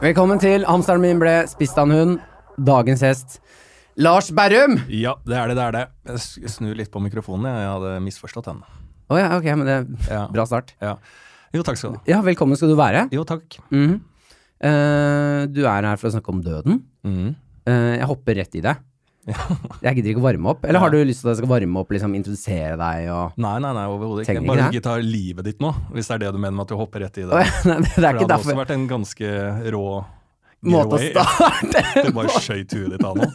Velkommen til Hamsteren min ble spist av en hund. Dagens hest. Lars Berrum! Ja, det er det, det er det. Jeg snur litt på mikrofonen, jeg, jeg hadde misforstått den. Å ja, ok, men det er Ja. bra start. Ja. Jo, takk skal du ha. Ja, velkommen skal du være. Jo, takk. Mm -hmm. uh, du er her for å snakke om døden. Mm. Uh, jeg hopper rett i det. Jeg gidder ikke å varme opp. Eller har du lyst til at jeg skal varme opp, liksom introdusere deg og Nei, nei, nei, overhodet ikke. Bare ikke ta livet ditt nå, hvis det er det du mener med at du hopper rett i det. Nei, det er For det ikke hadde derfor. også vært en ganske rå Måte å starte Du bare skøyt huet ditt av nå.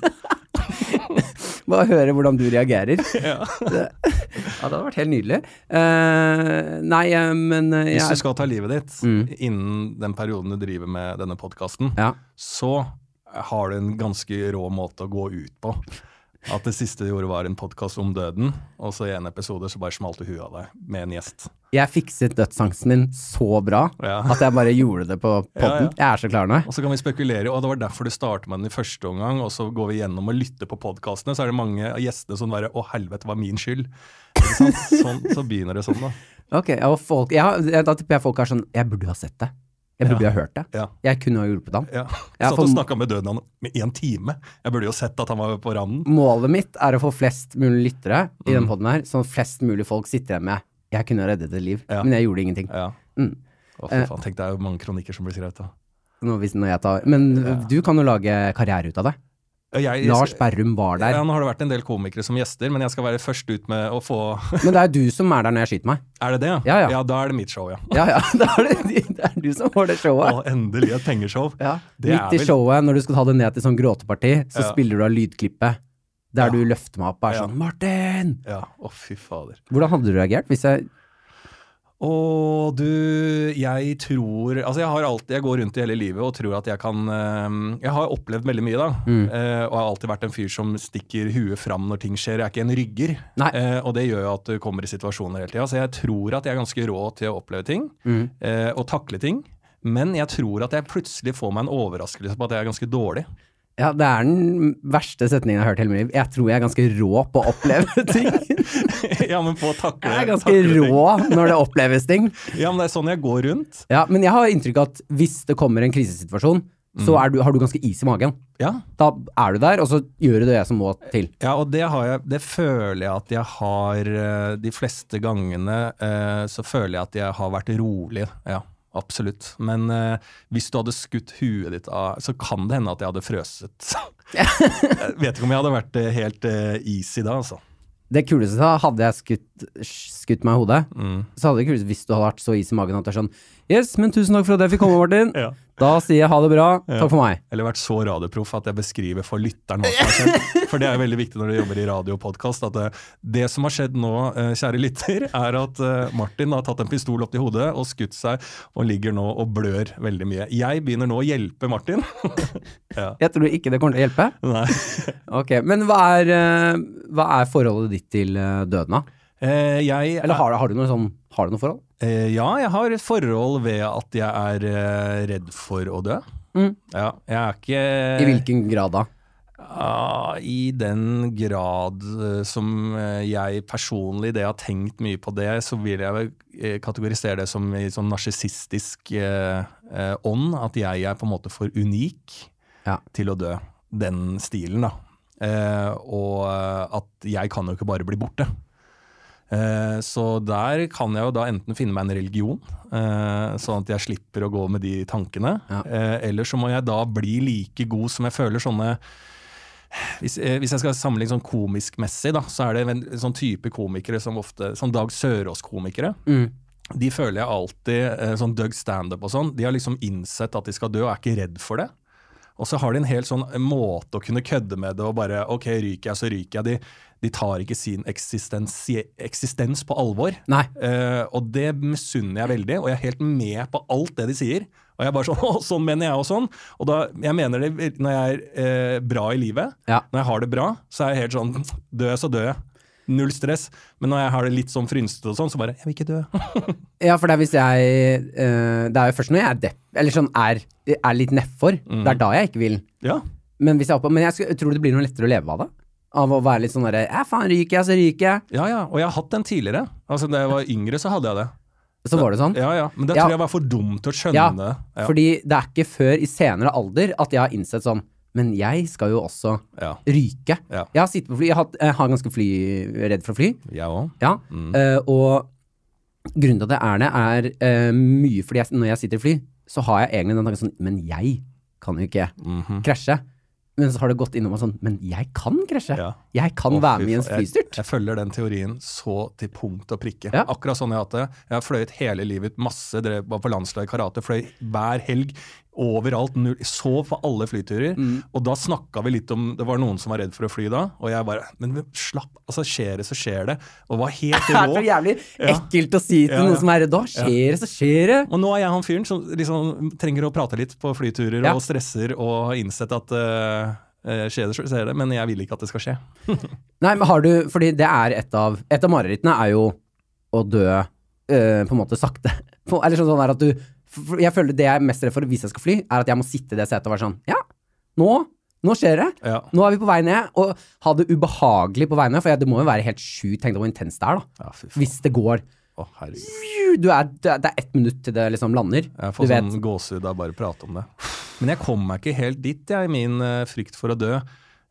Bare høre hvordan du reagerer. Ja. Det, ja, det hadde vært helt nydelig. Uh, nei, uh, men uh, Hvis du skal ta livet ditt Mm. innen den perioden du driver med denne podkasten, ja. så har du en ganske rå måte å gå ut på. At det siste du gjorde var en podkast om døden, og så i en episode så bare smalt du huet av deg med en gjest. jeg fikset dødsangsten min så bra Ja. at jeg bare gjorde det på podden. Ja, ja. Jeg er så klar nå. Og så kan vi spekulere, og det var derfor du startet med den i første omgang, og så går vi gjennom og lytter på podkastene, så er det mange av gjestene som bare 'Å, helvete, var min skyld'. Sånn, så begynner det sånn, da. Ok, og folk, ja, Da tipper jeg folk er sånn Jeg burde jo ha sett det. Jeg burde Ja. ha hørt det. Jeg kunne ha hjulpet ham. Ja. Satt og snakka med døden han med én time. Jeg burde jo sett at han var på randen. Målet mitt er å få flest mulig lyttere i den poden podden her, sånn flest mulig folk sitter igjen med Jeg kunne ha reddet et liv, men jeg gjorde ingenting. Mm. Å, for faen, tenk, det er jo mange kronikker som blir skrevet. da. Nå, hvis, når jeg tar, men du kan jo lage karriere ut av det. Ja, Jeg, Lars Berrum var der. Ja, nå har det vært en del komikere som gjester, men jeg skal være først ut med å få Men det er du som er der når jeg skyter meg. Er det det? Ja, ja. Ja, da er det mitt show, ja. Ja, ja, da er det, det er du som får det showet. Å, endelig et pengeshow. Ja. Det Midt i showet, når du skal ta det ned til sånn gråteparti, så Ja. spiller du av lydklippet der Ja. du løfter meg opp og er Ja. sånn 'Martin!' Ja, å fy fader. Hvordan hadde du reagert hvis jeg Og du, jeg tror Altså, jeg har alltid Jeg går rundt i hele livet og tror at jeg kan eh, Jeg har opplevd veldig mye, da. Mm. eh, og har alltid vært en fyr som stikker huet fram når ting skjer. Jeg er ikke en rygger. Nei. Eh, og det gjør jo at du kommer i situasjoner hele tida. Så jeg tror at jeg er ganske rå til å oppleve ting Mm. eh, og takle ting. Men jeg tror at jeg plutselig får meg en overraskelse på at jeg er ganske dårlig. Ja, det er den verste setningen jeg har hørt hele mitt liv. Jeg tror jeg er ganske rå på å oppleve ting. ja, men på å takle Jeg er ganske rå når det oppleves ting. Ja, men det er sånn jeg går rundt. Ja, men jeg har inntrykk av at hvis det kommer en krisesituasjon, så er du, har du ganske is i magen. Ja, Da er du der, og så gjør du det som må til. Ja, og det, har jeg, det føler jeg at jeg har eh, De fleste gangene eh, så føler jeg at jeg har vært rolig. Ja, absolutt. Men uh, hvis du hadde skutt huet ditt av, så kan det hende at jeg hadde frøset. jeg vet ikke om jeg hadde vært eh, helt uh, easy da, altså. Det kuleste da, hadde jeg skutt, skutt meg i hodet, Mm. så hadde det kuleste hvis du hadde vært så is i magen at du er sånn Yes, men tusen takk for at jeg fikk komme, Martin. Ja. Da sier jeg ha det bra. Ja. Takk for meg. Eller vært så radioproff at jeg beskriver for lytteren hva som har skjedd. For det er veldig viktig når du jobber i radio og podkast. At det, det som har skjedd nå, eh, kjære lytter, er at eh, Martin har tatt en pistol opp til hodet og skutt seg, og ligger nå og blør veldig mye. Jeg begynner nå å hjelpe Martin. ja. Jeg tror ikke det kommer til å hjelpe. Nei. Ok, Men hva er, eh, hva er forholdet ditt til eh, døden, da? Eh, jeg Eller har, har du noe sånn Har du noe forhold? eh, Ja, jeg har et forhold ved at jeg er eh, redd for å dø. Mm. Ja, jeg er ikke I hvilken grad da? Ja, I den grad som jeg personlig, det jeg har tenkt mye på det, så vil jeg vel kategorisere det som i sånn narsissistisk ånd. At jeg er på en måte for unik Ja. til å dø. Den stilen, da. Eh, og at jeg kan jo ikke bare bli borte. Eh, så der kan jeg jo da enten finne meg en religion, eh, sånn at jeg slipper å gå med de tankene. Ja. Eh, eller så må jeg da bli like god som jeg føler sånne hvis, hvis jeg skal sammenligne sånn komisk-messig, da, så er det en, sånn type komikere som ofte Sånn Dag Sørås-komikere. Mm. De føler jeg alltid, sånn Doug Standup og sånn, de har liksom innsett at de skal dø og er ikke redd for det. Og så har de en helt sånn måte å kunne kødde med det og bare OK, ryker jeg, så ryker jeg. De, de tar ikke sin eksistens, eksistens på alvor. Eh, og det misunner jeg veldig, og jeg er helt med på alt det de sier. Og jeg er bare sånn, sånn mener jeg og sånn. Og da, jeg mener det når jeg er eh, bra i livet, Ja. når jeg har det bra, så er jeg helt sånn, dør jeg så dør jeg. Null stress. Men når jeg har det litt sånn frynsete og sånn, så bare, jeg vil ikke dø. Ja, for det er hvis jeg uh, Det er jo først når jeg er depp, eller sånn er, er litt nedfor, det er da jeg ikke vil. ja. Men hvis jeg Men jeg tror det blir noe lettere å leve av det? Av å være litt sånn derre Ja, faen, ryker jeg, så ryker jeg. Ja, ja, og jeg har hatt den tidligere. Altså, Da jeg var yngre, så hadde jeg det. Så var det sånn. Ja, ja. Men det tror jeg var for dumt til å skjønne. Ja, Ja. Fordi det er ikke før i senere alder at jeg har innsett sånn Men jeg skal jo også ja. ryke. Ja. Jeg har sittet på fly, jeg har, jeg har ganske fly, redd for å fly. Jeg òg. Ja. Mm. Uh, og grunnen til at jeg er det, er uh, mye fordi jeg, når jeg sitter i fly, så har jeg egentlig den tanken sånn Men jeg kan jo ikke Mhm. krasje. Men så har det gått innom meg sånn Men jeg kan krasje. Ja. Jeg kan Å, være med i en flystyrt. Jeg-. Jeg, følger den teorien så til punkt og prikke. Ja. Akkurat sånn jeg har hatt det. Jeg har fløyet hele livet masse, drev, var på landslag i karate, fløy hver helg. Overalt. Null, sov på alle flyturer. Mm. Og da snakka vi litt om Det var noen som var redd for å fly da, og jeg bare Men slapp, altså skjer det, så skjer det. Og var helt Det er så jævlig Ja. ekkelt å si til Ja, ja. noen som er redd. Da skjer det, så skjer det. Og nå er jeg han fyren som liksom trenger å prate litt på flyturer og stresser og har innsett at uh, skjer det, så skjer det, men jeg vil ikke at det skal skje. Nei, men har du Fordi det er et av Et av marerittene er jo å dø eh, på en måte sakte. Eller sånn, sånn at du Jeg føler det jeg er mest redd for hvis jeg skal fly, er at jeg må sitte i det setet og være sånn Ja, nå nå skjer det. Ja. Nå er vi på vei ned. Og ha det ubehagelig på vei ned, for det må jo være helt sjukt. Tenk deg hvor intenst det er, da. Ja. Hvis det går Å, herregud. du er, det er- ett minutt til det liksom lander. Jeg får du sånn gåsehud av bare å prate om det. Men jeg kom meg ikke helt dit, jeg, i min uh, frykt for å dø.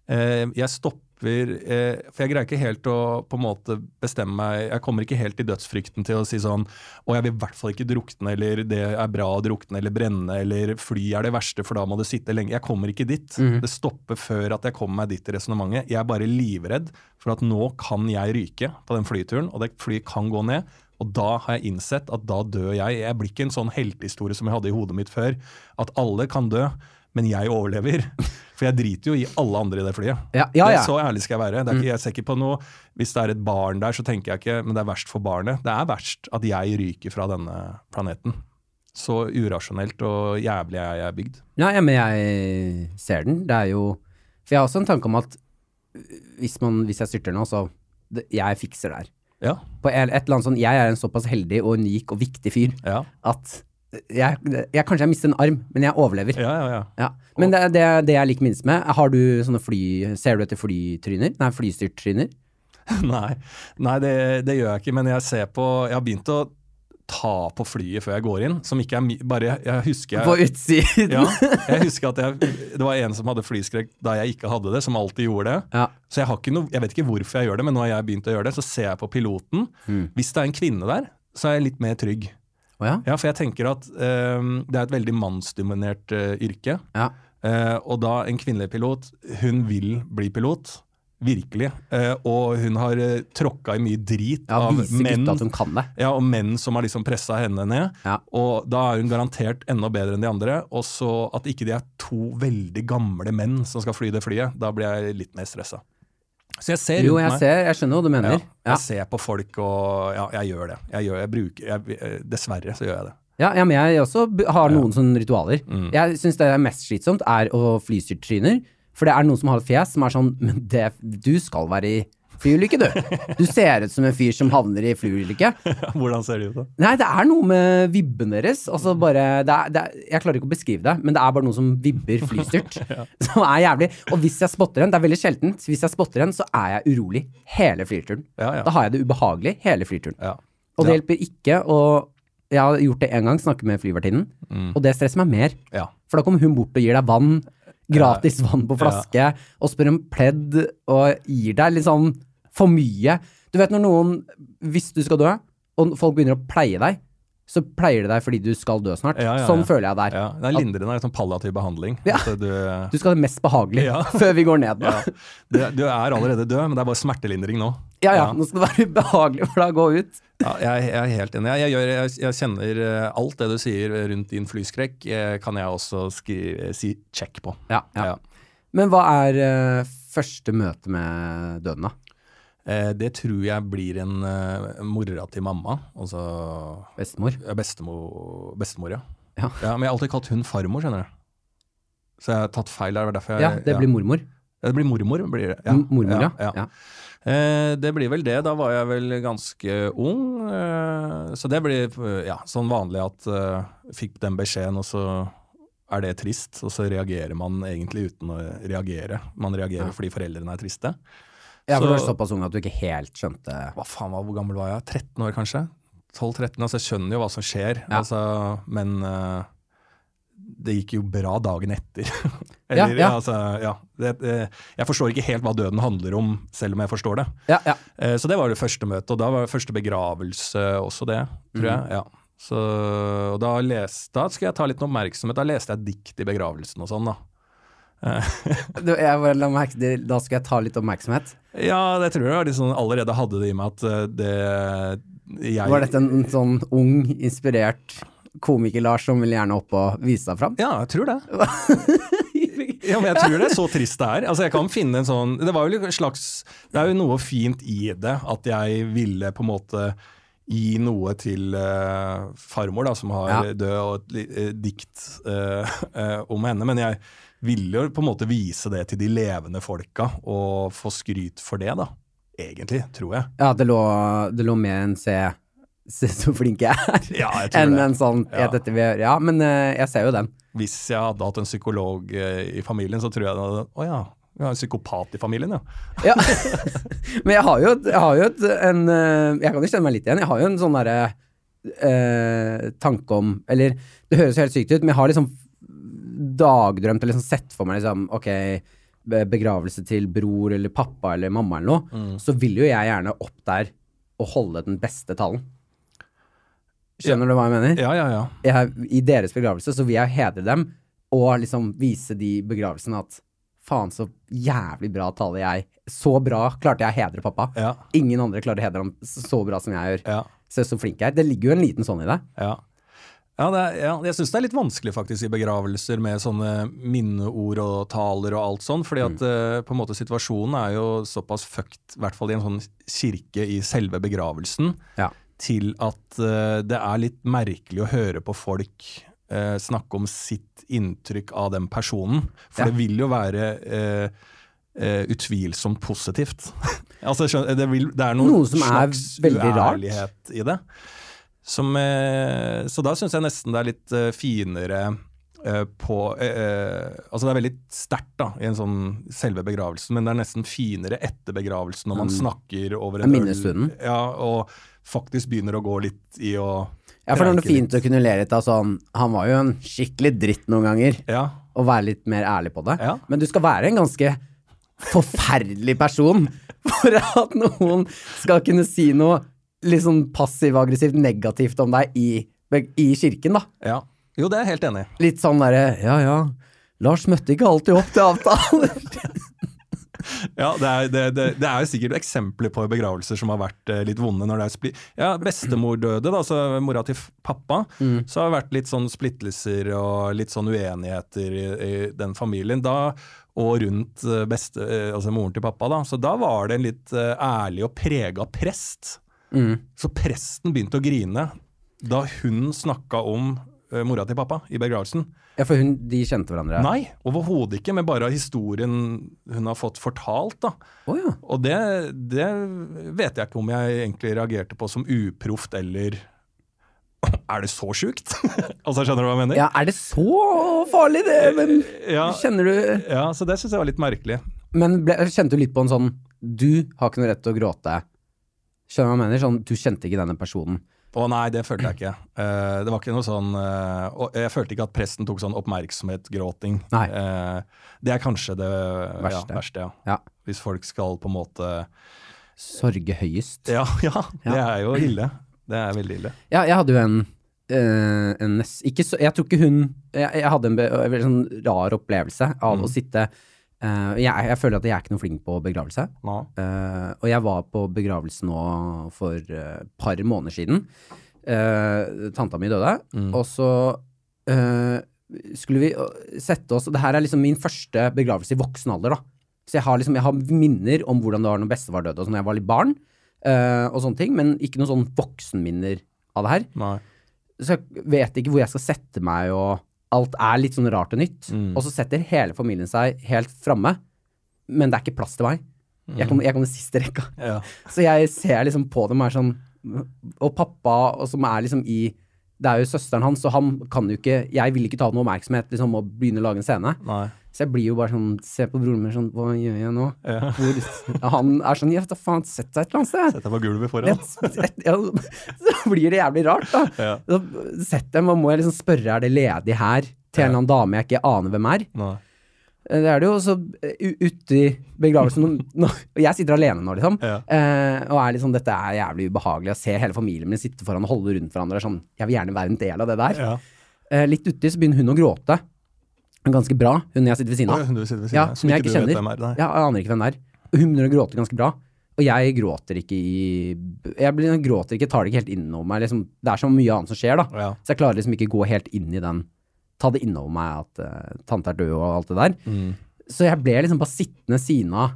Uh, jeg stopper eh, For jeg greier ikke helt å på en måte bestemme meg Jeg kommer ikke helt i dødsfrykten til å si sånn Å, jeg vil i hvert fall ikke drukne, eller det er bra å drukne eller brenne, eller fly er det verste, for da må du sitte lenge. Jeg kommer ikke dit. Det stopper før at jeg kommer meg dit i resonnementet. Jeg er bare livredd for at nå kan jeg ryke på den flyturen, og det flyet kan gå ned. Og da har jeg innsett at da dør jeg. Jeg blir ikke en sånn heltehistorie som jeg hadde i hodet mitt før. At alle kan dø, men jeg overlever. For jeg driter jo i alle andre i det flyet. Ja, ja, ja. Det, så ærlig skal jeg være. Det er ikke, jeg ser ikke på noe Hvis det er et barn der, så tenker jeg ikke men det er verst for barnet. Det er verst at jeg ryker fra denne planeten. Så urasjonelt og jævlig er jeg bygd. Ja, ja, men jeg ser den. Det er jo For jeg har også en tanke om at hvis, man, hvis jeg styrter nå, så det, Jeg fikser det her. Ja. På et, eller annet sånn Jeg er en såpass heldig og unik og viktig fyr Ja, at jeg, jeg kanskje jeg mister en arm, men jeg overlever. ja, ja. ja. Ja. Men det, det, det jeg liker minst med Har du sånne fly Ser du etter flytryner? Nei, flystyrttryner? Nei, nei det, det gjør jeg ikke. Men jeg ser på Jeg har begynt å ta på flyet før jeg går inn. Som ikke er bare Jeg, jeg husker På utsiden? ja, jeg husker at jeg, det var en som hadde flyskrekk da jeg ikke hadde det, som alltid gjorde det. Ja. Så jeg, har ikke noe, jeg vet ikke hvorfor jeg gjør det, men nå har jeg begynt å gjøre det. Så ser jeg på piloten. Mm. Hvis det er en kvinne der, så er jeg litt mer trygg. Oh, ja? Ja, For jeg tenker at um, det er et veldig mannsdominert uh, yrke. ja. Uh, og da en kvinnelig pilot, hun vil bli pilot. Virkelig. Eh, og hun har uh, tråkka i mye drit Ja, av menn. at hun kan det. Ja, og menn som har liksom pressa henne ned. Ja. Og da er hun garantert enda bedre enn de andre. Og så at ikke de er to veldig gamle menn som skal fly det flyet. Da blir jeg litt mer stressa. Så jeg ser Jo, jeg meg. ser, jeg skjønner hva du mener. Ja, jeg ser på folk, og ja, jeg gjør det. Jeg gjør, jeg bruker, eh, dessverre så gjør jeg det. ja, ja men jeg også har noen sånne ritualer. Mm. Jeg syns det er mest slitsomt, er å flystyrttryner. For det er noen som har et fjes som er sånn Men det, du skal være i flyulykke, du. Du ser ut som en fyr som havner i flyulykke. Hvordan ser de ut, da? Nei, det er noe med vibben deres. Altså bare det er, det er, Jeg klarer ikke å beskrive det, men det er bare noe som vibber flystyrt. Som er jævlig. Og hvis jeg spotter en, det er veldig sjeldent, hvis jeg spotter en, så er jeg urolig hele flyturen. Ja, ja. Da har jeg det ubehagelig hele flyturen. ja. Og det Ja. hjelper ikke å Jeg har gjort det én gang, snakke med flyvertinnen, Mm. og det stresser meg mer. ja. For da kommer hun bort og gir deg vann, gratis vann på flaske, og spør om pledd, og gir deg litt sånn for mye. Du vet når noen, hvis du skal dø, og folk begynner å pleie deg, så pleier det deg fordi du skal dø snart. Ja, ja, Sånn ja. føler jeg der. ja. Det er lindrende, det er sånn palliativ behandling. At du, Du skal ha det mest behagelig før vi går ned. Du, du er allerede død, men det er bare smertelindring nå. Ja, ja, nå skal det være ubehagelig for deg å gå ut. Ja, jeg, jeg er helt enig. Jeg, jeg, gjør, jeg, kjenner eh, alt det du sier rundt din flyskrekk, eh, kan jeg også skri, si check på. Ja. Men hva er eh, første møte med døden, da? Eh, det tror jeg blir en uh, mora til mamma, altså Bestemor? ja, bestemor, bestemor ja. Ja. Men jeg har alltid kalt hun farmor, skjønner du. Så jeg har tatt feil der. Derfor jeg, Ja, det blir mormor. Ja, det blir mormor, blir det. Mormor, ja. ja. ja. Eh, det blir vel det. Da var jeg vel ganske ung. Eh, så det blir eh, ja, sånn vanlig at eh, fikk den beskjeden, og så er det trist. Og så reagerer man egentlig uten å reagere. Man reagerer Ja. fordi foreldrene er triste. Ja, for du var såpass ung at du ikke helt skjønte Hva faen, var- hvor gammel var jeg? 13 år, kanskje? 12-13, altså jeg skjønner jo hva som skjer, Ja. altså, men uh, det gikk jo bra dagen etter. Eller, ja. Altså, ja. Det, det, jeg forstår ikke helt hva døden handler om, selv om jeg forstår det. Ja, ja. Uh, så det var det første møtet, og da var det første begravelse også det, tror jeg. Ja. Så, og da, leste, da skal jeg ta litt oppmerksomhet. Da leste jeg dikt i begravelsen og sånn, da. Du, jeg bare la merke da skal jeg ta litt oppmerksomhet. Ja, det tror jeg liksom, allerede hadde det i meg at eh, det jeg, Var dette en sånn ung, inspirert komiker-Lars som vil gjerne opp og vise seg fram? Ja, jeg tror det. Ja, men jeg tror det er så trist det er. Altså, jeg kan finne en sånn Det var jo en slags Det er jo noe fint i det, at jeg ville på en måte gi noe til uh, farmor, da, som har Ja. død, og et eh, dikt uh, eh, om henne. Men jeg ville jo på en måte vise det til de levende folka, og få skryt for det, da. Egentlig, tror jeg. Ja, det lå, det lå med en se, se så flink jeg er, Ja, jeg tror enn en sånn Ja. dette vi gjør. Ja, men uh, jeg ser jo den. Hvis jeg hadde hatt en psykolog uh, i familien, så tror jeg det hadde Å ja, vi har en psykopat i familien, ja. Ja. Men jeg har jo, jeg har jo et, en uh, Jeg kan jo kjenne meg litt igjen. Jeg har jo en sånn derre tanke om Eller det høres helt sykt ut, men jeg har liksom dagdrømt eller liksom sett for meg liksom Ok, begravelse til bror eller pappa eller mamma eller noe. Så vil jo jeg gjerne opp der og holde den beste talen. Skjønner du hva jeg mener? Ja, ja, ja. jeg, I deres begravelse så vil jeg hedre dem og liksom vise de begravelsene at faen, så jævlig bra tale jeg Så bra klarte jeg å hedre pappa. Ja, Ingen andre klarer å hedre ham så bra som jeg gjør. ja. Se så flink jeg er. Det ligger jo en liten sånn i det. Ja. Ja, det er, ja, jeg syns det er litt vanskelig faktisk i begravelser med sånne minneord og taler og alt sånn, fordi at eh, på en måte situasjonen er jo såpass fucked, i hvert fall i en sånn kirke i selve begravelsen, Ja. til at uh, det er litt merkelig å høre på folk uh, snakke om sitt inntrykk av den personen. For Ja. det vil jo være Uh, utvilsomt positivt. altså, skjønner- det, vil, det er noe, Noe som er veldig rart. i det. Som, eh, så da syns jeg nesten det er litt eh, finere eh, på Altså det er veldig sterkt da, i en sånn selve begravelsen, men det er nesten finere etter begravelsen når man Mm. snakker over en minnestunden. øl. Ja, og faktisk begynner å gå litt i å Ja, for det er noe fint å kunne le litt av sånn Han var jo en skikkelig dritt noen ganger, Ja, og være litt mer ærlig på det. Ja. Men du skal være en ganske forferdelig person for at noen skal kunne si noe litt sånn passiv-aggressivt negativt om deg i, i kirken, da. ja. Jo, det er jeg helt enig i. Litt sånn derre Ja, ja. Lars møtte ikke alltid opp til avtaler. Ja, det er, det, det, det er jo sikkert eksempler på begravelser som har vært eh, litt vonde. når det er spli Ja, Bestemor døde, da, så mora til pappa. pappa. Så har det vært litt sånn splittelser og litt sånn uenigheter i, i den familien. Da, og rundt eh, beste, eh, altså moren til pappa. da, Så da var det en litt ærlig og prega prest. Mm. Så presten begynte å grine da hun snakka om uh, mora til pappa i begravelsen. Ja, for hun, de kjente hverandre? Nei, overhodet ikke, men bare historien hun har fått fortalt. da. Oh, ja. Og det, det vet jeg ikke om jeg egentlig reagerte på som uproft eller Er det så sjukt? altså, skjønner du hva jeg mener? ja. Er det så farlig, det? Men Ja, kjenner du ja så det syns jeg var litt merkelig. Men ble, kjente du litt på en sånn Du har ikke noe rett til å gråte. Skjønner du hva jeg mener? Sånn, du kjente ikke denne personen. Å nei, det følte jeg ikke. Uh, det var ikke noe sånn uh, Og jeg følte ikke at presten tok sånn oppmerksomhet-gråting. Nei. Eh, det er kanskje det Verste. Ja, verste ja. Ja. Hvis folk skal på en måte Sorge høyest. Ja, ja, det er jo ille. Det er veldig ille. Ja, jeg hadde jo en, en ikke så, Jeg tror ikke hun Jeg, jeg hadde en, en veldig sånn rar opplevelse av å sitte eh, jeg, jeg føler at jeg er ikke noe flink på begravelse. Eh, og jeg var på begravelse nå for et par måneder siden. Eh, tanta mi døde, og så skulle vi sette oss Det her er liksom min første begravelse i voksen alder, da. Så jeg har liksom, jeg har minner om hvordan det var når bestefar døde, og sånn da jeg var litt barn, og sånne ting, men ikke noen sånn voksenminner av det her. Nei. Så jeg vet ikke hvor jeg skal sette meg, og alt er litt sånn rart og nytt. Og så setter hele familien seg helt framme, men det er ikke plass til meg. Jeg kommer, jeg kommer sist i rekka. Ja. Så jeg ser liksom på dem og er sånn Og pappa, og som er liksom i det er jo søsteren hans, og han kan jo ikke Jeg vil ikke ta noe oppmerksomhet liksom, og begynne å lage en scene. Nei. Så jeg blir jo bare sånn Se på broren min sånn Hva gjør jeg nå? Ja. Hvor, han er sånn Ja, da faen, sett deg et eller annet sted. Sett deg på gulvet foran. Et, et, ja, så blir det jævlig rart, da. Ja. Så dem, man må jeg liksom spørre er det ledig her til en eller annen dame jeg ikke aner hvem er. Nei. Eh, Det er det jo også eh, ute i begravelsen Og jeg sitter alene nå, liksom. Ja. Eh, og er liksom Dette er jævlig ubehagelig. Å se hele familien min sitte foran og holde rundt hverandre. Sånn, jeg vil gjerne være en del av det der. Ja. Litt uti så begynner hun å gråte. Ganske bra, hun jeg sitter ved siden av sitter ved siden Ja, av, som jeg ikke kjenner. er. Ja, jeg aner ikke hvem det er. Og Hun begynner å gråte ganske bra. Og jeg gråter ikke i Jeg blir, gråter ikke, tar det ikke helt innover meg. Liksom, det er så mye annet som skjer, da. Ja. Så jeg klarer liksom ikke gå helt inn i den Ta det innover meg at uh, tante er død og alt det der. Mm. Så jeg ble liksom bare sittende siden av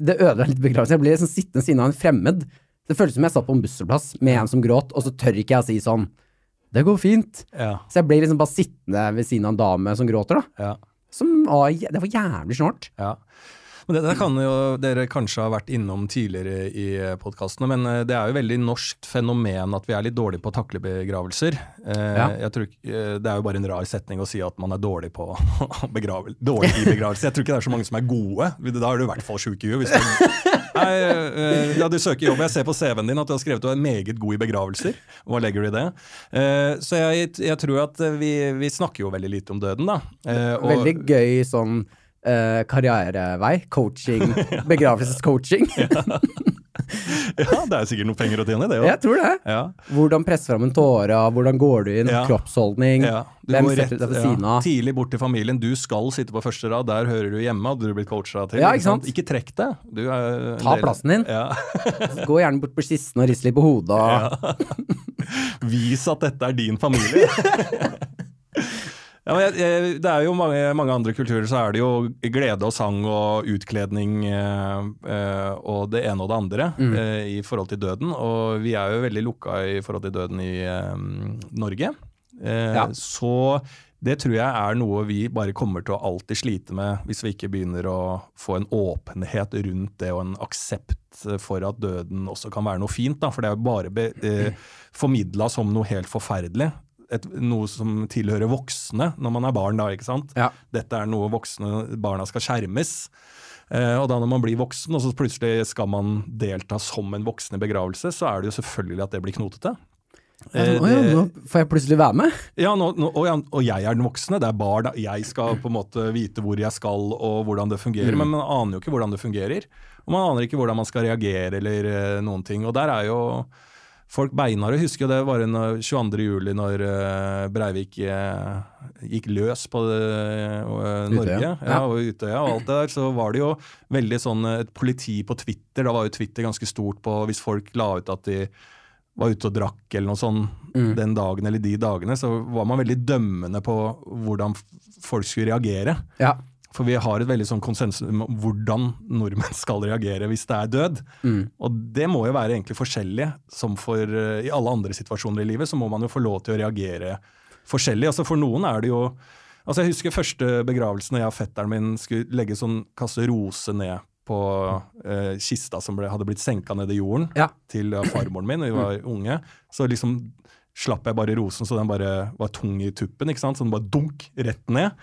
Det ødela litt begravelsen. Jeg ble liksom sittende siden av en fremmed. Det føltes som jeg satt på en bussplass med en som gråt, og så tør ikke jeg å si sånn Det går fint. Ja. Så jeg ble liksom bare sittende ved siden av en dame som gråter, da. Ja. Som var, det var jævlig snålt. Ja. Men det, det kan jo dere kanskje ha vært innom tidligere i podkastene, men eh, det er jo veldig norskt fenomen at vi er litt dårlige på å takle begravelser. Eh, Ja. jeg tror, eh, det er jo bare en rar setning å si at man er dårlig på begravel, dårlig i begravelse. Jeg tror ikke det er så mange som er gode. Da er du i hvert fall sjuk i huet. Nei, eh, ja, du søker jobb. Jeg ser på CV-en din at du har skrevet at du er meget god i begravelser. Hva legger du i det? Eh, så jeg, jeg tror at vi, vi snakker jo veldig lite om døden, da. Eh, og- Veldig gøy sånn eh, karrierevei. Coaching. Begravelsescoaching. Ja, det er sikkert noen penger å tjene, det òg. Jeg tror det. Ja. Hvordan presse fram en tåre, hvordan går du inn, Ja. kroppsholdning. Ja, du Hvem setter du deg ved siden av? Tidlig bort til familien. Du skal sitte på første rad, der hører du hjemme, hadde du blitt coacha til. Ikke sant? Ikke trekk deg. Du Ta del- plassen din. Ja. Gå gjerne bort på kisten og rist litt på hodet. Vis at dette er din familie. Ja, jeg, jeg, det er jo mange, mange andre kulturer så er det jo glede og sang og utkledning eh, eh, og det ene og det andre Mm. eh, i forhold til døden. Og vi er jo veldig lukka i forhold til døden i eh, Norge. Eh, Ja. Så det tror jeg er noe vi bare kommer til å alltid slite med hvis vi ikke begynner å få en åpenhet rundt det og en aksept for at døden også kan være noe fint. Da. For det er jo bare be, eh, formidla som noe helt forferdelig. Et, noe som tilhører voksne når man er barn, da. ikke sant? Ja. Dette er noe voksne barna skal skjermes. Eh, og da når man blir voksen, og så plutselig skal man delta som en voksen i begravelse, så er det jo selvfølgelig at det blir knotete. Eh, nå, ja, nå får jeg plutselig være med. ja, nå, nå, og, ja, og jeg er den voksne, det er barn. Jeg skal på en måte vite hvor jeg skal og hvordan det fungerer, men man aner jo ikke hvordan det fungerer. Og man aner ikke hvordan man skal reagere eller eh, noen ting. Og der er jo folk beinharde. Husker jo det var en eh, 22. juli når eh, Breivik eh, gikk løs på eh, Norge Utøya. ja, og Utøya og alt det der. Så var det jo veldig sånn et politi på Twitter. Da var jo Twitter ganske stort på hvis folk la ut at de var ute og drakk eller noe sånt den dagen eller de dagene, så var man veldig dømmende på hvordan folk skulle reagere. Ja. For vi har et veldig sånn konsensus om hvordan nordmenn skal reagere hvis det er død. Mm. Og det må jo være egentlig forskjellig. Som for uh, i alle andre situasjoner i livet, så må man jo få lov til å reagere forskjellig. Altså For noen er det jo Altså Jeg husker første begravelsen da jeg og fetteren min skulle legge sånn kasse rose ned på uh, kista som ble, hadde blitt senka ned i jorden Ja. til uh, farmoren min da vi var unge. Så liksom slapp jeg bare rosen så den bare var tung i tuppen. ikke sant? Så den bare dunk rett ned.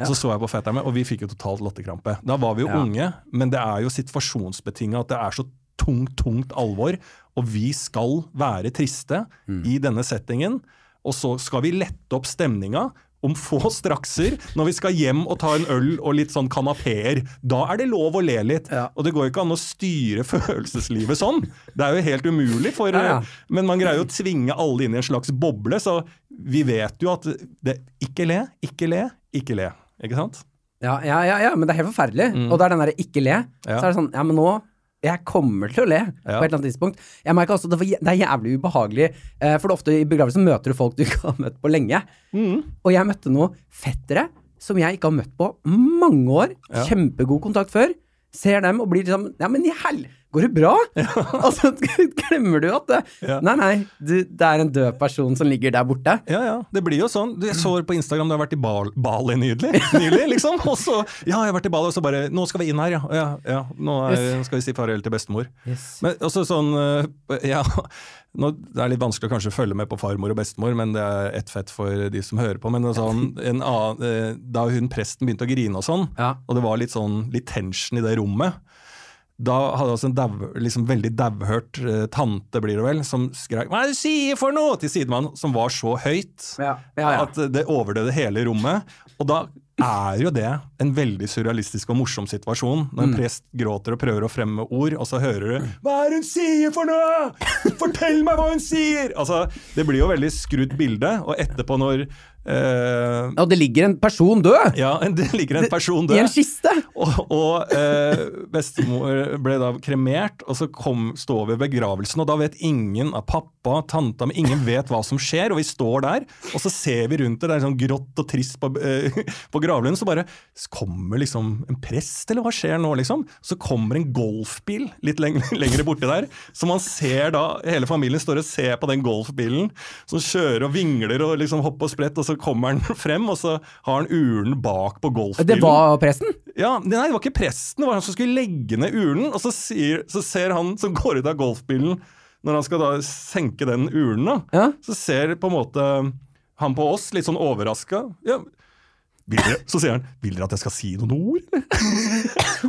Og så så jeg på fetteren min, og vi fikk jo totalt latterkrampe. Da var vi jo unge, men det er jo situasjonsbetinga at det er så tungt, tungt alvor. Og vi skal være triste i denne settingen. Og så skal vi lette opp stemninga om få strakser når vi skal hjem og ta en øl og litt sånn kanapeer. Da er det lov å le litt. Ja. Og det går jo ikke an å styre følelseslivet sånn. Det er jo helt umulig. For, Ja, ja. Men man greier jo å tvinge alle inn i en slags boble, så vi vet jo at det Ikke le, ikke le, ikke le. Ikke sant? Ja, ja, ja, ja, men det er helt forferdelig. Og det er den derre ikke le. Så er det sånn, ja, men nå jeg kommer til å le på et eller annet tidspunkt. Jeg merker også det, det er jævlig ubehagelig, eh, for det er ofte i begravelser møter du folk du ikke har møtt på lenge. Og jeg møtte noen fettere som jeg ikke har møtt på mange år. Kjempegod kontakt før. Ser dem og blir liksom Ja, men i hell! Går det bra? Og så glemmer du at det Ja. Nei, nei, du, det er en død person som ligger der borte. Ja, ja. Det blir jo sånn. Du, Jeg så på Instagram du har vært i Bal Bali nydelig, nylig, liksom. Og så Ja, jeg har vært i Bali, og så bare Nå skal vi inn her, ja. ja, ja. Nå er, skal vi si farvel til bestemor. Yes. Men også sånn eh, Ja, nå, det er litt vanskelig å kanskje følge med på farmor og bestemor, men det er ett fett for de som hører på. Men sånn, en annen, eh, da hun presten begynte å grine og sånn, Ja. og det var litt sånn litt tension i det rommet da hadde også en dev, liksom veldig dauhørt uh, tante, blir det vel, som skrek 'hva er det du sier for noe?' til sidemannen, som var så høyt Ja, ja, ja. at det overdøde hele rommet. Og da er jo det en veldig surrealistisk og morsom situasjon, når en prest gråter og prøver å fremme ord, og så hører du 'Hva er hun sier for noe?! Fortell meg hva hun sier!' Altså, Det blir jo veldig skrudd bilde, og etterpå når eh, Og det ligger en person død Ja, det ligger en person død. i en kiste! Og, og uh, bestemor ble da kremert, og så kom, står vi ved begravelsen, og da vet ingen av pappa, tanta, men ingen vet hva som skjer, og vi står der, og så ser vi rundt det, det er sånn grått og trist på, uh, på gravlunden, så bare kommer liksom en prest, eller hva skjer nå, liksom? Så kommer en golfbil litt lenger, lenger borti der, så man ser da, hele familien står og ser på den golfbilen, som kjører og vingler og liksom hopper og sprett, og så kommer han frem, og så har han urnen bak på golfbilen. Det var presten? Ja, Nei, det var ikke presten, det var han som skulle legge ned urnen. Og så, sier, så ser han som går ut av golfbilen, når han skal da senke den urnen, Ja. så ser på en måte han på oss litt sånn overraska. Ja, dere, så sier han 'Vil dere at jeg skal si noen ord?'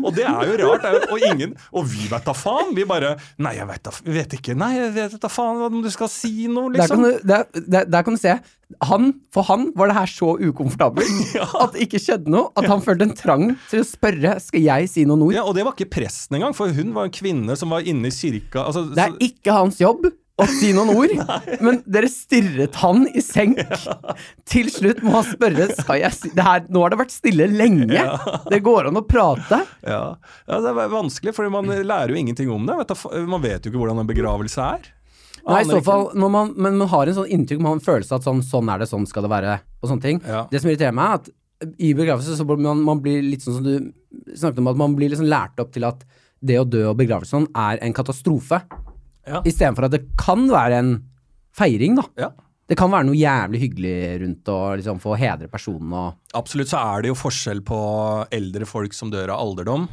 og det er jo rart. er jo- Og ingen, og vi vet da faen. Vi bare 'Nei, jeg vet da vet ikke. Nei, jeg vet da faen om du skal si noe', Der kan, liksom. du, der, der, kan du se. Han, for han var det her så ukomfortabelt at det ikke skjedde noe. At han følte en trang til å spørre skal jeg si noen ord. Ja, Og det var ikke presten engang, for hun var en kvinne som var inne i kirka. Altså, Det er så- ikke hans jobb å si noen ord, men dere stirret han i senk. Til slutt må han spørre skal jeg si det her, Nå har det vært stille lenge. Det går an å prate. Ja. ja, det er vanskelig, for man lærer jo ingenting om det. Man vet jo ikke hvordan en begravelse er. Nei, i så fall, man, Men man har en sånn inntrykk, man har en følelse at sånn, sånn er det, sånn skal det være, og sånne ting. Det som irriterer meg, er at i begravelse så blir man, man blir litt sånn som du snakket om, at man blir liksom lært opp til at det å dø og begravelse sånn er en katastrofe, Ja. istedenfor at det kan være en feiring, da. Ja. Det kan være noe jævlig hyggelig rundt å liksom få hedre personen og Absolutt så er det jo forskjell på eldre folk som dør av alderdom.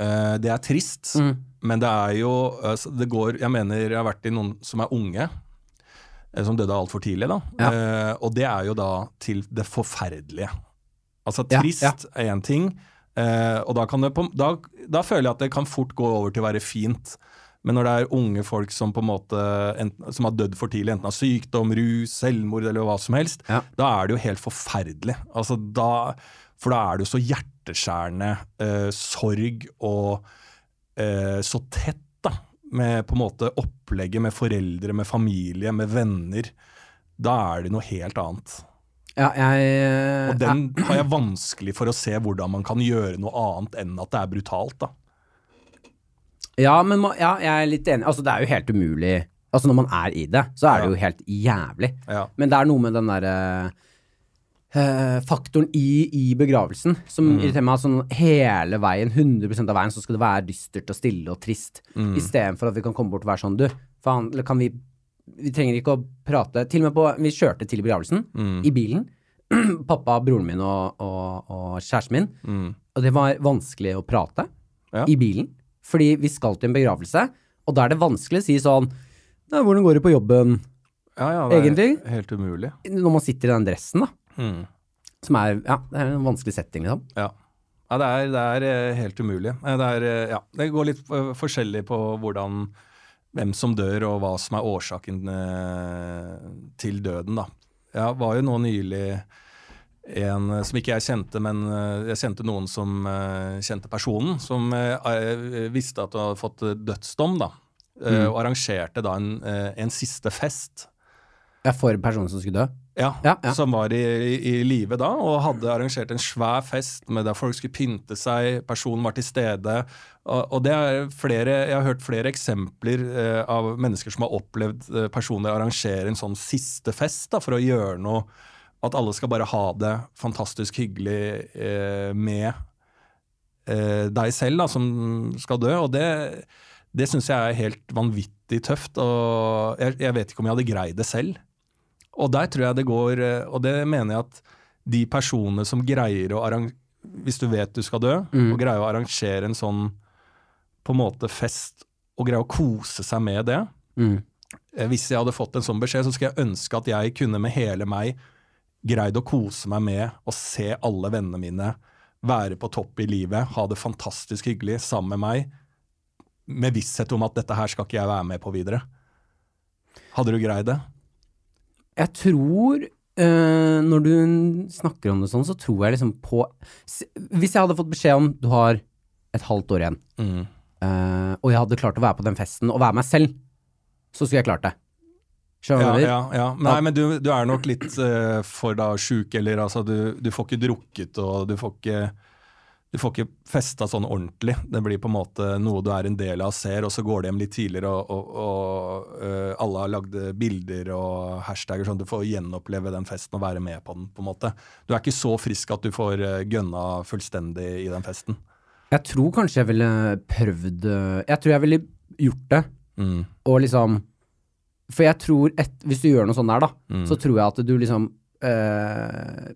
Uh, det er trist, Mm. men det er jo uh, Det går Jeg mener jeg har vært i noen som er unge. uh, Som døde altfor tidlig, da. Ja. Og det er jo da til det forferdelige. Altså trist ja. er én ting, og da, kan det på, da, da føler jeg at det kan fort gå over til å være fint. Men når det er unge folk som på en måte enten, som har dødd for tidlig, enten av sykdom, rus, selvmord eller hva som helst, Ja. da er det jo helt forferdelig. Altså da, for da er det jo så hjerteskjærende eh, sorg og eh, så tett da, med på en måte opplegget med foreldre, med familie, med venner. Da er det noe helt annet. Ja, jeg Og den har jeg vanskelig for å se hvordan man kan gjøre noe annet enn at det er brutalt. da. Ja, men ja, jeg er litt enig. Altså, det er jo helt umulig Altså, når man er i det, så er det jo helt jævlig. Men det er noe med den derre Uh, faktoren i, i begravelsen som Mm. irriterer meg. Sånn hele veien, 100% av veien, så skal det være dystert og stille og trist. Mm. Istedenfor at vi kan komme bort og være sånn, du, faen, eller kan vi Vi trenger ikke å prate. Til og med på Vi kjørte til begravelsen Mm. i bilen. Pappa, broren min og, og, og kjæresten min. Mm. Og det var vanskelig å prate Ja. i bilen. Fordi vi skal til en begravelse, og da er det vanskelig å si sånn Nei, hvordan går det på jobben? Ja, ja, det er helt umulig. Når man sitter i den dressen, da. Mm. Som er, ja, det er en vanskelig setting, liksom. Ja. ja det, er, det er eh, helt umulig. Det, er, eh, ja, det går litt eh, forskjellig på hvordan hvem som dør, og hva som er årsaken til døden, da. Jeg var jo nå nylig en eh, som ikke jeg kjente, men eh, jeg kjente noen som eh, kjente personen, som visste at hun hadde fått dødsdom, da. Mm. Og arrangerte da en, en siste fest. Ja, for personen som skulle dø. Ja, Ja, ja. som var i, i, i live da, og hadde arrangert en svær fest med der folk skulle pynte seg, personen var til stede. Og, og det er flere, Jeg har hørt flere eksempler eh, av mennesker som har opplevd eh, personer arrangere en sånn siste fest da, for å gjøre noe At alle skal bare ha det fantastisk hyggelig eh, med eh, deg selv da, som skal dø. Og det, Det syns jeg er helt vanvittig tøft, og jeg, jeg vet ikke om jeg hadde greid det selv. Og der tror jeg det går eh, Og det mener jeg at de personene som greier å arrangere Hvis du vet du skal dø, Mm. og greier å arrangere en sånn på en måte fest, og greier å kose seg med det Mm. eh, Hvis jeg hadde fått en sånn beskjed, så skulle jeg ønske at jeg kunne med hele meg greid å kose meg med å se alle vennene mine være på topp i livet, ha det fantastisk hyggelig sammen med meg, med visshet om at dette her skal ikke jeg være med på videre. Hadde du greid det? Jeg tror eh, Når du snakker om det sånn, så tror jeg liksom på Hvis jeg hadde fått beskjed om du har et halvt år igjen, Mm. eh, og jeg hadde klart å være på den festen og være meg selv, så skulle jeg klart det. Skjønner Ja, ja, ja. Nei, men du, du er nok litt uh, for da sjuk, eller altså du, du får ikke drukket, og du får ikke du får ikke festa sånn ordentlig. Det blir på en måte noe du er en del av og ser, og så går du hjem litt tidligere, og, og, og uh, alle har lagd bilder og hashtagger, sånn du får gjenoppleve den festen og være med på den. på en måte. Du er ikke så frisk at du får uh, gønna fullstendig i den festen. Jeg tror kanskje jeg ville prøvd Jeg tror jeg ville gjort det, Mm. og liksom For jeg tror et, Hvis du gjør noe sånn der, da, Mm. så tror jeg at du liksom øh,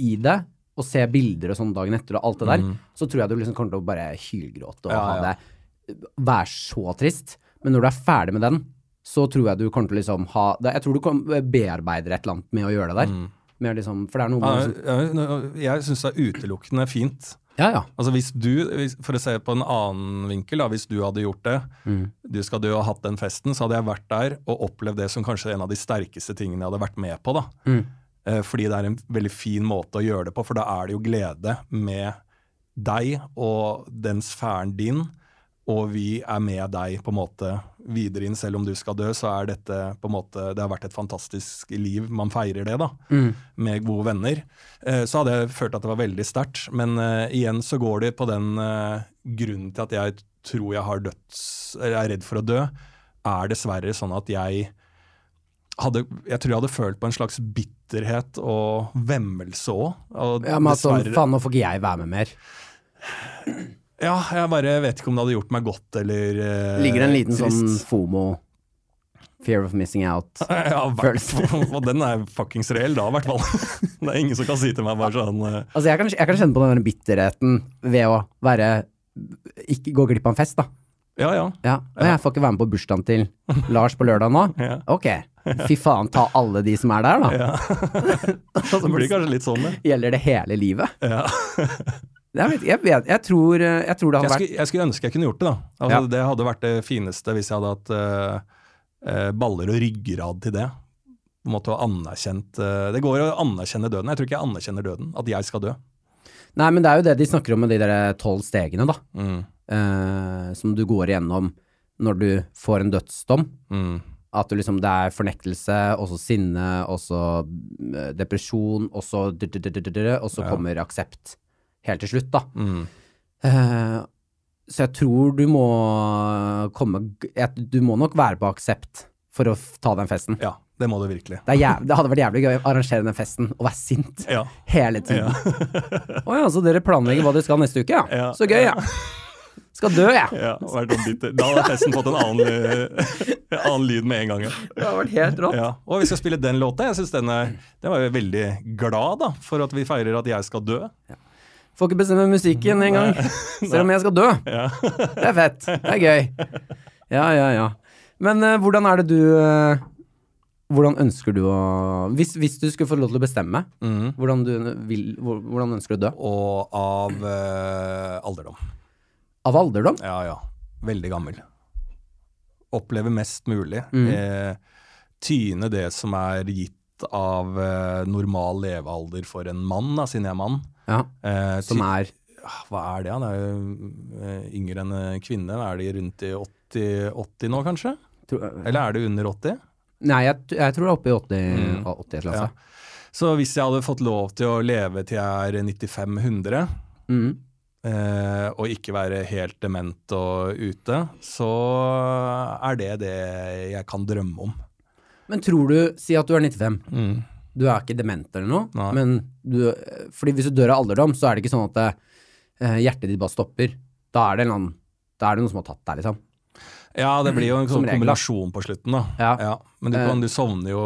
I det, og ser bilder og sånn dagen etter og alt det der, Mm. så tror jeg du liksom kommer til å bare hylgråte og Ja, ha ja. det Være så trist. Men når du er ferdig med den, så tror jeg du kommer til å liksom ha det, Jeg tror du kom, bearbeider et eller annet med å gjøre det der. Mm. Med liksom, for det er noe med ja, ja, jeg syns det er utelukkende fint. Ja, ja. Altså hvis du, For å se på en annen vinkel, da, hvis du hadde gjort det, Mm. du skal og ha hatt den festen, så hadde jeg vært der og opplevd det som kanskje en av de sterkeste tingene jeg hadde vært med på. da. Mm. Eh, fordi det er en veldig fin måte å gjøre det på, for da er det jo glede med deg og den sfæren din, og vi er med deg på en måte videre inn. Selv om du skal dø, så er dette på en måte Det har vært et fantastisk liv. Man feirer det, da Mm. med gode venner, eh, så hadde jeg følt at det var veldig sterkt. Men eh, igjen så går det på den eh, grunnen til at jeg tror jeg har døds... Eller er redd for å dø, er dessverre sånn at jeg hadde Jeg tror jeg hadde følt på en slags bitterhet og vemmelse òg. ja men altså, faen, nå får ikke jeg være med mer. Ja, jeg bare vet ikke om det hadde gjort meg godt eller eh, Ligger det en liten sånn. FOMO, fear of missing out. Ja, og den er fuckings reell da, i hvert fall. Det er ingen som kan si til meg bare sånn eh, Altså, jeg kan, jeg kan kjenne på den bitterheten ved å være Ikke gå glipp av en fest, da. Ja, ja. Ja, og jeg får ikke være med på bursdagen til Lars på lørdag nå. ja. Ok, fy faen, ta alle de som er der, da. ja. Det blir kanskje litt sånn, det. gjelder det hele livet. Ja. Jeg, vet, jeg, vet, jeg, tror, jeg tror det hadde vært skulle, jeg skulle ønske jeg kunne gjort det, da. Altså, Ja. Det hadde vært det fineste hvis jeg hadde hatt uh, eh, baller og ryggrad til det. På en måte å anerkjent uh, Det går å anerkjenne døden. Jeg tror ikke jeg anerkjenner døden. At jeg skal dø. Nei, men det er jo det de snakker om med de der tolv stegene, da. Mm. Eh, som du går igjennom når du får en dødsdom. Mm. At du liksom, det er fornektelse, og så sinne, og så eh, depresjon, og så Og så kommer aksept helt til slutt, da. Mm. Uh, så jeg tror du må komme Du må nok være på aksept for å ta den festen. Ja, det må du virkelig. Det, er jæv, det hadde vært jævlig gøy å arrangere den festen og være sint Ja. hele tiden. Å ja, så dere planlegger hva dere skal neste uke, ja? Ja. Så gøy, ja. Skal dø, jeg. ja. Da hadde festen fått en annen, eh, annen lyd med en gang. Ja. Det har vært helt rått. Ja. Og vi skal spille den låta. Jeg synes den, den var jo veldig glad da, for at vi feirer at jeg skal dø. Får ikke bestemme musikken engang, selv om jeg skal dø. Ja. Det er fett. Det er gøy. Ja, ja, ja. Men uh, hvordan er det du uh, Hvordan ønsker du å hvis, hvis du skulle få lov til å bestemme, Mm. hvordan, du vil, hvordan ønsker du å dø? Og av uh, alderdom. Av alderdom? Ja, ja. Veldig gammel. Oppleve mest mulig. Mm. Eh, tyne det som er gitt av normal levealder for en mann, da, siden jeg er mann. Ja. Eh, Som er Ah, Hva er det, han er jo eh, yngre enn eh, kvinne. Er de rundt i 80, 80 nå, kanskje? tro- Eller er det under 80? Nei, jeg, jeg tror det er oppe i 80, Mm. 80 klasse. Så hvis jeg hadde fått lov til å leve til jeg er 95-100, Mm. eh, og ikke være helt dement og ute, så er det det jeg kan drømme om. Men tror du Si at du er 95. Mm. Du er ikke dement eller noe, Nei. men du Fordi hvis du dør av alderdom, så er det ikke sånn at eh, hjertet ditt bare stopper. Da er det, en annen, da er det noe som har tatt deg, liksom. Ja, det blir jo en sånn kombinasjon på slutten, da. Ja. Men du, Eh. kan, du sovner jo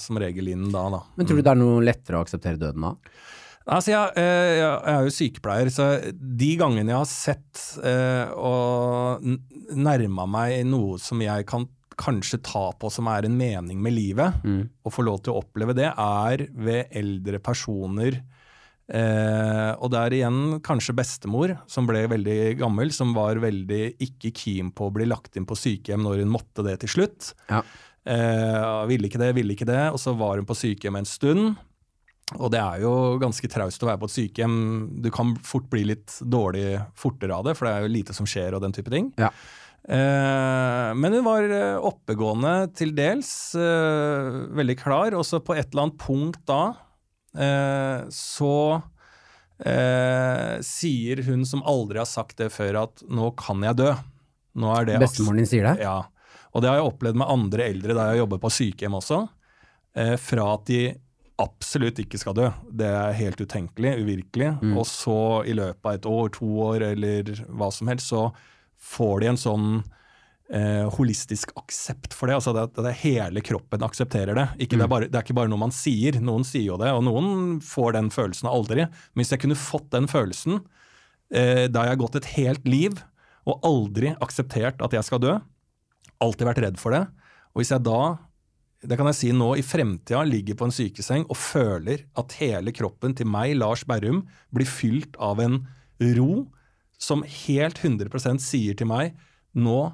som regel inn da, da. Men tror du det er noe lettere å akseptere døden da? Altså, jeg, eh, jeg, jeg er jo sykepleier, så de gangene jeg har sett eh, og nærma meg noe som jeg kan kanskje ta på som er en mening med livet, og få lov til å oppleve det, er ved eldre personer. Eh, og det er igjen kanskje bestemor, som ble veldig gammel, som var veldig ikke keen på å bli lagt inn på sykehjem når hun måtte det til slutt. Ja. Eh, ville ikke det, ville ikke det, og så var hun på sykehjem en stund. Og det er jo ganske traust å være på et sykehjem. Du kan fort bli litt dårlig fortere av det, for det er jo lite som skjer og den type ting. Ja. Eh, men hun var eh, oppegående til dels, eh, veldig klar. Og så på et eller annet punkt da, så sier hun som aldri har sagt det før, at nå kan jeg dø. Nå er det Bestemoren din sier det? ja, og det har jeg opplevd med andre eldre da jeg jobber på sykehjem også. Fra at de absolutt ikke skal dø. Det er helt utenkelig, uvirkelig. Og så i løpet av et år, to år eller hva som helst, så får de en sånn eh, holistisk aksept for det. Altså det, det hele kroppen aksepterer det. Ikke, det, er bare, det er ikke bare noe man sier. Noen sier jo det, og noen får den følelsen aldri. Men hvis jeg kunne fått den følelsen eh, da jeg har gått et helt liv og aldri akseptert at jeg skal dø, alltid vært redd for det. Og hvis jeg da, det kan jeg si nå, i fremtida ligger på en sykeseng og føler at hele kroppen til meg, Lars Berrum, blir fylt av en ro som helt 100% sier til meg nå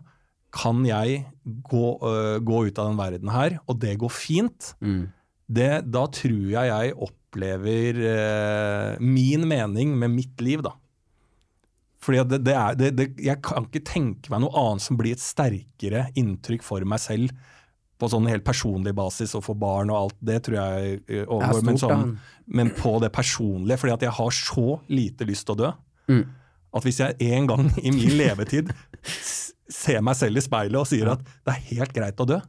kan jeg gå, uh, gå ut av den verden her, og det går fint. Mm. Det, da tror jeg jeg opplever uh, min mening med mitt liv, da. Fordi det, det er, det, jeg kan ikke tenke meg noe annet som blir et sterkere inntrykk for meg selv på sånn helt personlig basis og for barn og alt. Det tror jeg eh, overgår. men, sånn, men på det personlige, fordi at jeg har så lite lyst til å dø. Mm. At hvis jeg en gang i min levetid ser meg selv i speilet og sier at det er helt greit å dø,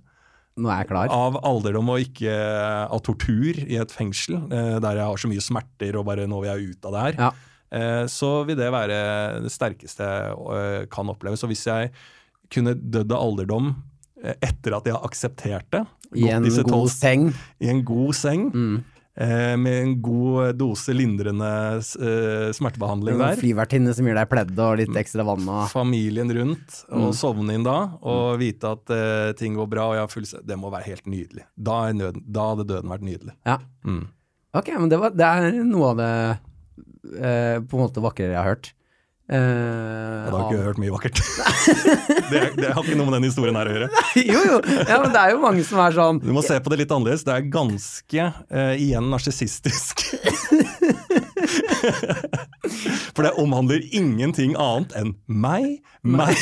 Nå er jeg klar. av alderdom og ikke av tortur i et fengsel, eh, der jeg har så mye smerter og bare nå vil jeg ut av det her, Ja. eh, så vil det være det sterkeste jeg eh, kan oppleve. Så hvis jeg kunne dødd av alderdom etter at jeg har akseptert det, I en god seng. i en god seng, Mm. Med en god dose lindrende eh, smertebehandling der, flyvertinne som gir deg pledd og litt ekstra vann og familien rundt, og Mm. sovne inn da, og vite at uh, ting går bra, Det må være helt nydelig. Da, nøden, da hadde døden vært nydelig. Ja. Mm. Ok, men det, var, det er noe av det uh, på en måte vakrere jeg har hørt. Eh, Ja, da har ikke hørt mye vakkert. det, det har ikke noe med den historien her å gjøre. jo, jo. Ja, men det er jo mange som er sånn Du må se på det litt annerledes. Det er ganske uh, igjen narsissistisk. For det omhandler ingenting annet enn meg, meg,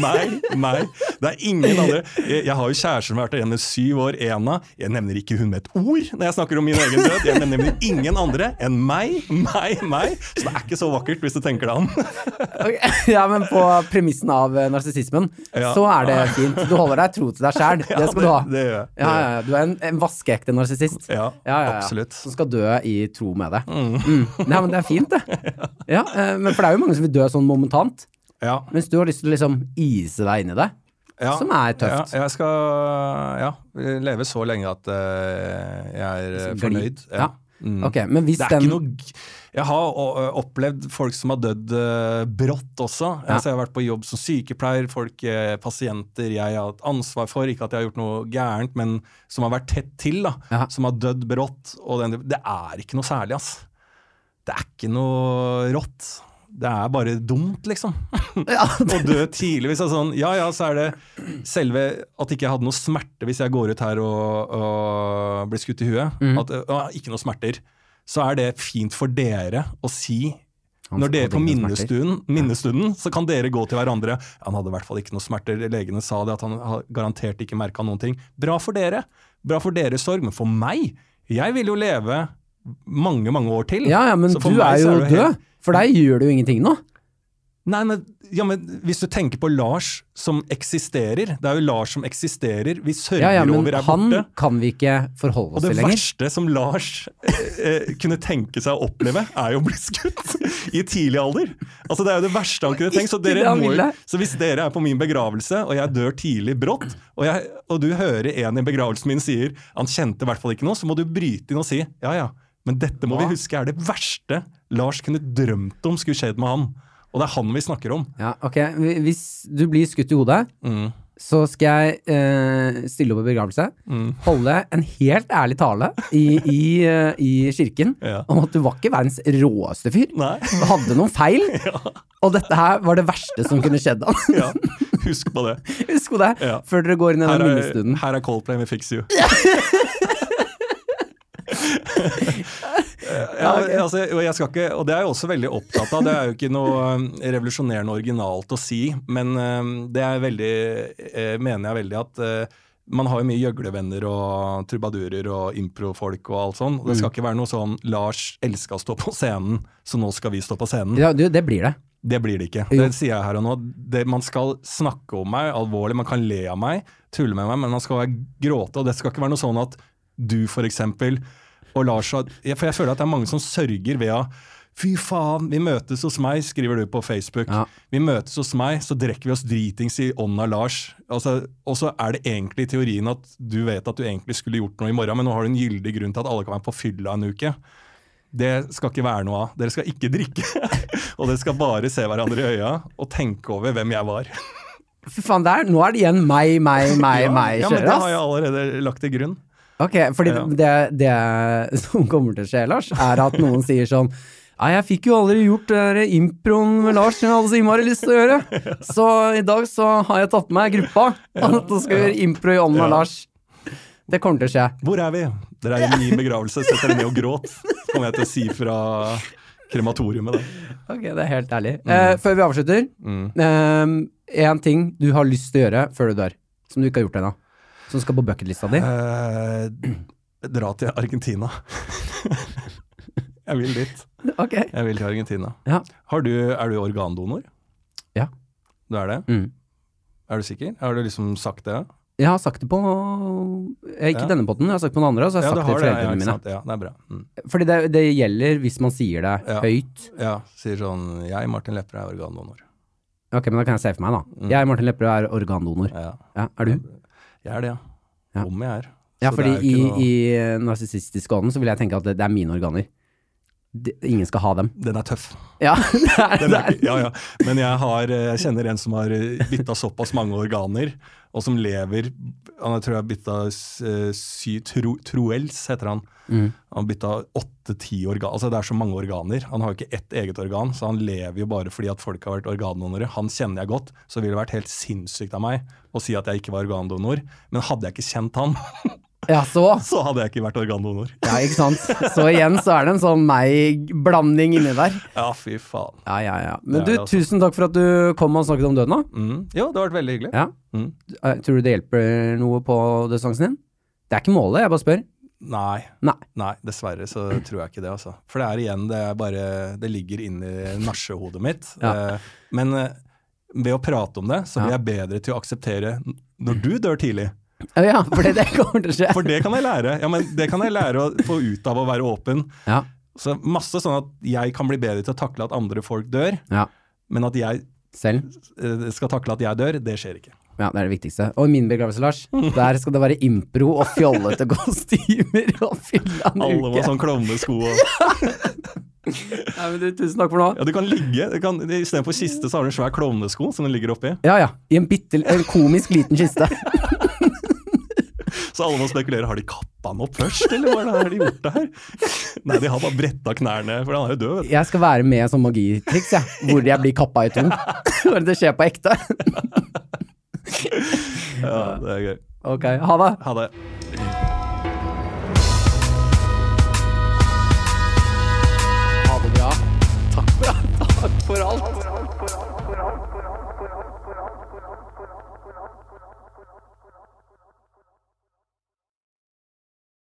meg, meg. Det er ingen andre. Jeg, har jo kjærester som har vært i syv år, Ena. Jeg nevner ikke hun med et ord når jeg snakker om min egen død. Jeg nevner ingen andre enn meg, meg, meg. Så det er ikke så vakkert hvis du tenker deg om. Okay. Ja, men på premissen av eh, narsissismen, Ja. så er det fint. Du holder deg tro til deg sjæl. Det skal du ha. Det, det jeg. Ja, ja. Du er en, en vaskeekte narsissist. Ja, Ja, ja, ja. absolutt. Som skal dø i tro med det. Mm. Nei, men det er fint, det. Ja, eh, men for det er jo mange som vil dø sånn momentant. Ja, Mens du har lyst til å liksom ise deg inn i det. ja. Som er tøft. Ja, jeg skal ja, leve så lenge at uh, jeg er fornøyd. Ja. Mm. Okay, men hvis Det er den ikke noe Jeg har opplevd folk som har dødd uh, brått også. Ja. Altså, jeg har vært på jobb som sykepleier, folk, uh, pasienter jeg har hatt ansvar for. Ikke at jeg har gjort noe gærent, men som har vært tett til. da. Som har dødd brått. Og den, det er ikke noe særlig, ass. Det er ikke noe rått. Det er bare dumt, liksom. ja, Å dø tidlig. Hvis det er sånn, ja ja, så er det selve at ikke jeg hadde noe smerte hvis jeg går ut her og, og blir skutt i huet. Mm. At å, ikke noe smerter. Så er det fint for dere å si Han når dere på minnestunden, minnestunden, så kan dere gå til hverandre. Han hadde i hvert fall ikke noe smerter. Legene sa det, at han garantert ikke merka noen ting. Bra for dere. Bra for deres sorg. Men for meg, jeg vil jo leve mange, mange år til. Ja, ja, men du er jo er død. helt- For deg gjør det jo ingenting nå. Nei, men, ja, men hvis du tenker på Lars som eksisterer Det er jo Lars som eksisterer. Vi sørger Ja, ja, over er han borte. kan vi ikke forholde oss til lenger. Og det verste som Lars eh, kunne tenke seg å oppleve, er jo å bli skutt i tidlig alder. Altså Det er jo det verste han kunne tenkt. Så, dere må, så hvis dere er på min begravelse, og jeg dør tidlig brått, og, jeg, og du hører en i begravelsen min sier han kjente i hvert fall ikke noe, så må du bryte inn og si ja ja, men dette må Hva? vi huske er det verste Lars kunne drømt om skulle skjedd med han. Og det er han vi snakker om. Ja, ok. Hvis du blir skutt i hodet, Mm. så skal jeg eh, stille opp i begravelse. Mm. Holde en helt ærlig tale i, i, eh, i kirken Ja. om at du var ikke verdens råeste fyr. Nei. Du hadde noen feil, og dette her var det verste som kunne skjedd. Ja, husk på det. Husk på det, Ja. før dere går inn i den minnestunden. her er Coldplay med Fix You. ja, altså, jeg skal ikke, og det er jeg også veldig opptatt av. Det er jo ikke noe um, revolusjonerende originalt å si, men um, det er veldig, eh, mener jeg veldig at eh, man har jo mye gjøglevenner og trubadurer og improfolk og alt sånn. Det Mm. skal ikke være noe sånn 'Lars elska å stå på scenen, så nå skal vi stå på scenen'. Ja, du, det blir det. Det blir det ikke. Jo. Det sier jeg her og nå. Det, man skal snakke om meg alvorlig, man kan le av meg, tulle med meg, men man skal gråte. Og det skal ikke være noe sånn at du for eksempel, og Lars For jeg føler at det er mange som sørger ved å Fy faen, vi møtes hos meg, skriver du på Facebook. Ja. Vi møtes hos meg, så drikker vi oss dritings i ånda av Lars. Altså, og så er det egentlig i teorien at du vet at du egentlig skulle gjort noe i morgen, men nå har du en gyldig grunn til at alle kan være på fylla en uke. Det skal ikke være noe av. Dere skal ikke drikke. og dere skal bare se hverandre i øya og tenke over hvem jeg var. Fy faen, der, nå er det igjen meg, meg, meg, ja, meg ja, men det har jeg allerede lagt til grunn. Ok, fordi Ja. det, det som kommer til å skje, Lars, er at noen sier sånn Nei, jeg fikk jo aldri gjort det improen med Lars som jeg hadde så innmari lyst til å gjøre. Så i dag så har jeg tatt med meg gruppa, og så skal vi gjøre impro i ånden av. Lars. Det kommer til å skje. Hvor er vi? Dere er i min begravelse, setter dere ned og gråt. Kommer jeg til å si fra krematoriumet. Da. Ok, det er helt ærlig. Eh, før vi avslutter, Mm. eh, ting du har lyst til å gjøre før du dør, som du ikke har gjort ennå. Som skal på bucketlista di. Uh, dra til Argentina. jeg vil dit. Okay. Jeg vil til Argentina. Ja. Har du, er du organdonor? Ja. Du er det? Mm. Er du sikker? Har du liksom sagt det? Jeg har sagt det på Ikke Ja. denne potten, jeg har sagt det på den andre, så har jeg Ja, sagt det har til foreldrene mine. sant? ja, det er bra. Mm. Fordi det, det gjelder hvis man sier det Ja. høyt. Ja, sier sånn Jeg, Martin Lepperød, er organdonor. Ok, men da kan jeg se for meg, da. Mm. Jeg, Martin Lepperød, er organdonor. Ja. Ja, er du? Jeg er det, ja. Om jeg er. Ja, Så fordi er i, noe- i narsissistisk ånden så vil jeg tenke at det, det er mine organer. De, ingen skal ha dem. Den er tøff. Ja, det er er, ja, ja. Men jeg, har, eh, jeg kjenner en som har eh, bytta såpass mange organer, og som lever Han jeg tror jeg bytta eh, sy, tro, Troels, heter han. Mm. Han bytta åtte-ti organ. Altså det er så mange organer. Han har jo ikke ett eget organ, så han lever jo bare fordi at folk har vært organdonorer. Han kjenner jeg godt, så ville det vært helt sinnssykt av meg å si at jeg ikke var organdonor. Men hadde jeg ikke kjent han, Ja, så. så hadde jeg ikke vært organdonor. Ja, ikke sant. Så igjen så er det en sånn meg-blanding inni der. Ja, fy faen. Ja, ja, ja. Men du, altså. tusen takk for at du kom og snakket om døden, da. Mm. Jo, det har vært veldig hyggelig. Ja. Mm. Eh, Tror du det hjelper noe på dødsangsten din? Det er ikke målet, jeg bare spør. Nei. Nei. Nei, dessverre så tror jeg ikke det, altså. For det er igjen, det er bare Det ligger inni nasjehodet mitt. Ja. Eh, men eh, ved å prate om det, så blir jeg bedre til å akseptere når du dør tidlig. Ja, for det kommer til å skje. For det kan jeg lære. Ja, men det kan jeg lære å få ut av å være åpen. Ja, Så masse sånn at jeg kan bli bedre til å takle at andre folk dør, ja. men at jeg Selv. eh, skal takle at jeg dør, det skjer ikke. Ja, det er det viktigste. Og i min begravelse, Lars, der skal det være impro og fjollete kostymer og fylla en Alle må ha sånn klovnesko og Nei, men du, tusen takk for nå. Ja, du kan ligge du kan, Istedenfor kiste, så har du en svær klovnesko som du ligger oppi. Ja, ja. I en bitte en komisk liten kiste. Så alle må spekulere, har de kappa han opp først, eller hva har de gjort det her? Nei, de har bare bretta knærne, for han er jo død, vet du. Jeg skal være med som magitriks, jeg. Hvor jeg blir kappa i to. Når det skjer på ekte. Ja, det er gøy. Ok, ha det. Ha det. Ha det bra. Takk for, takk for alt.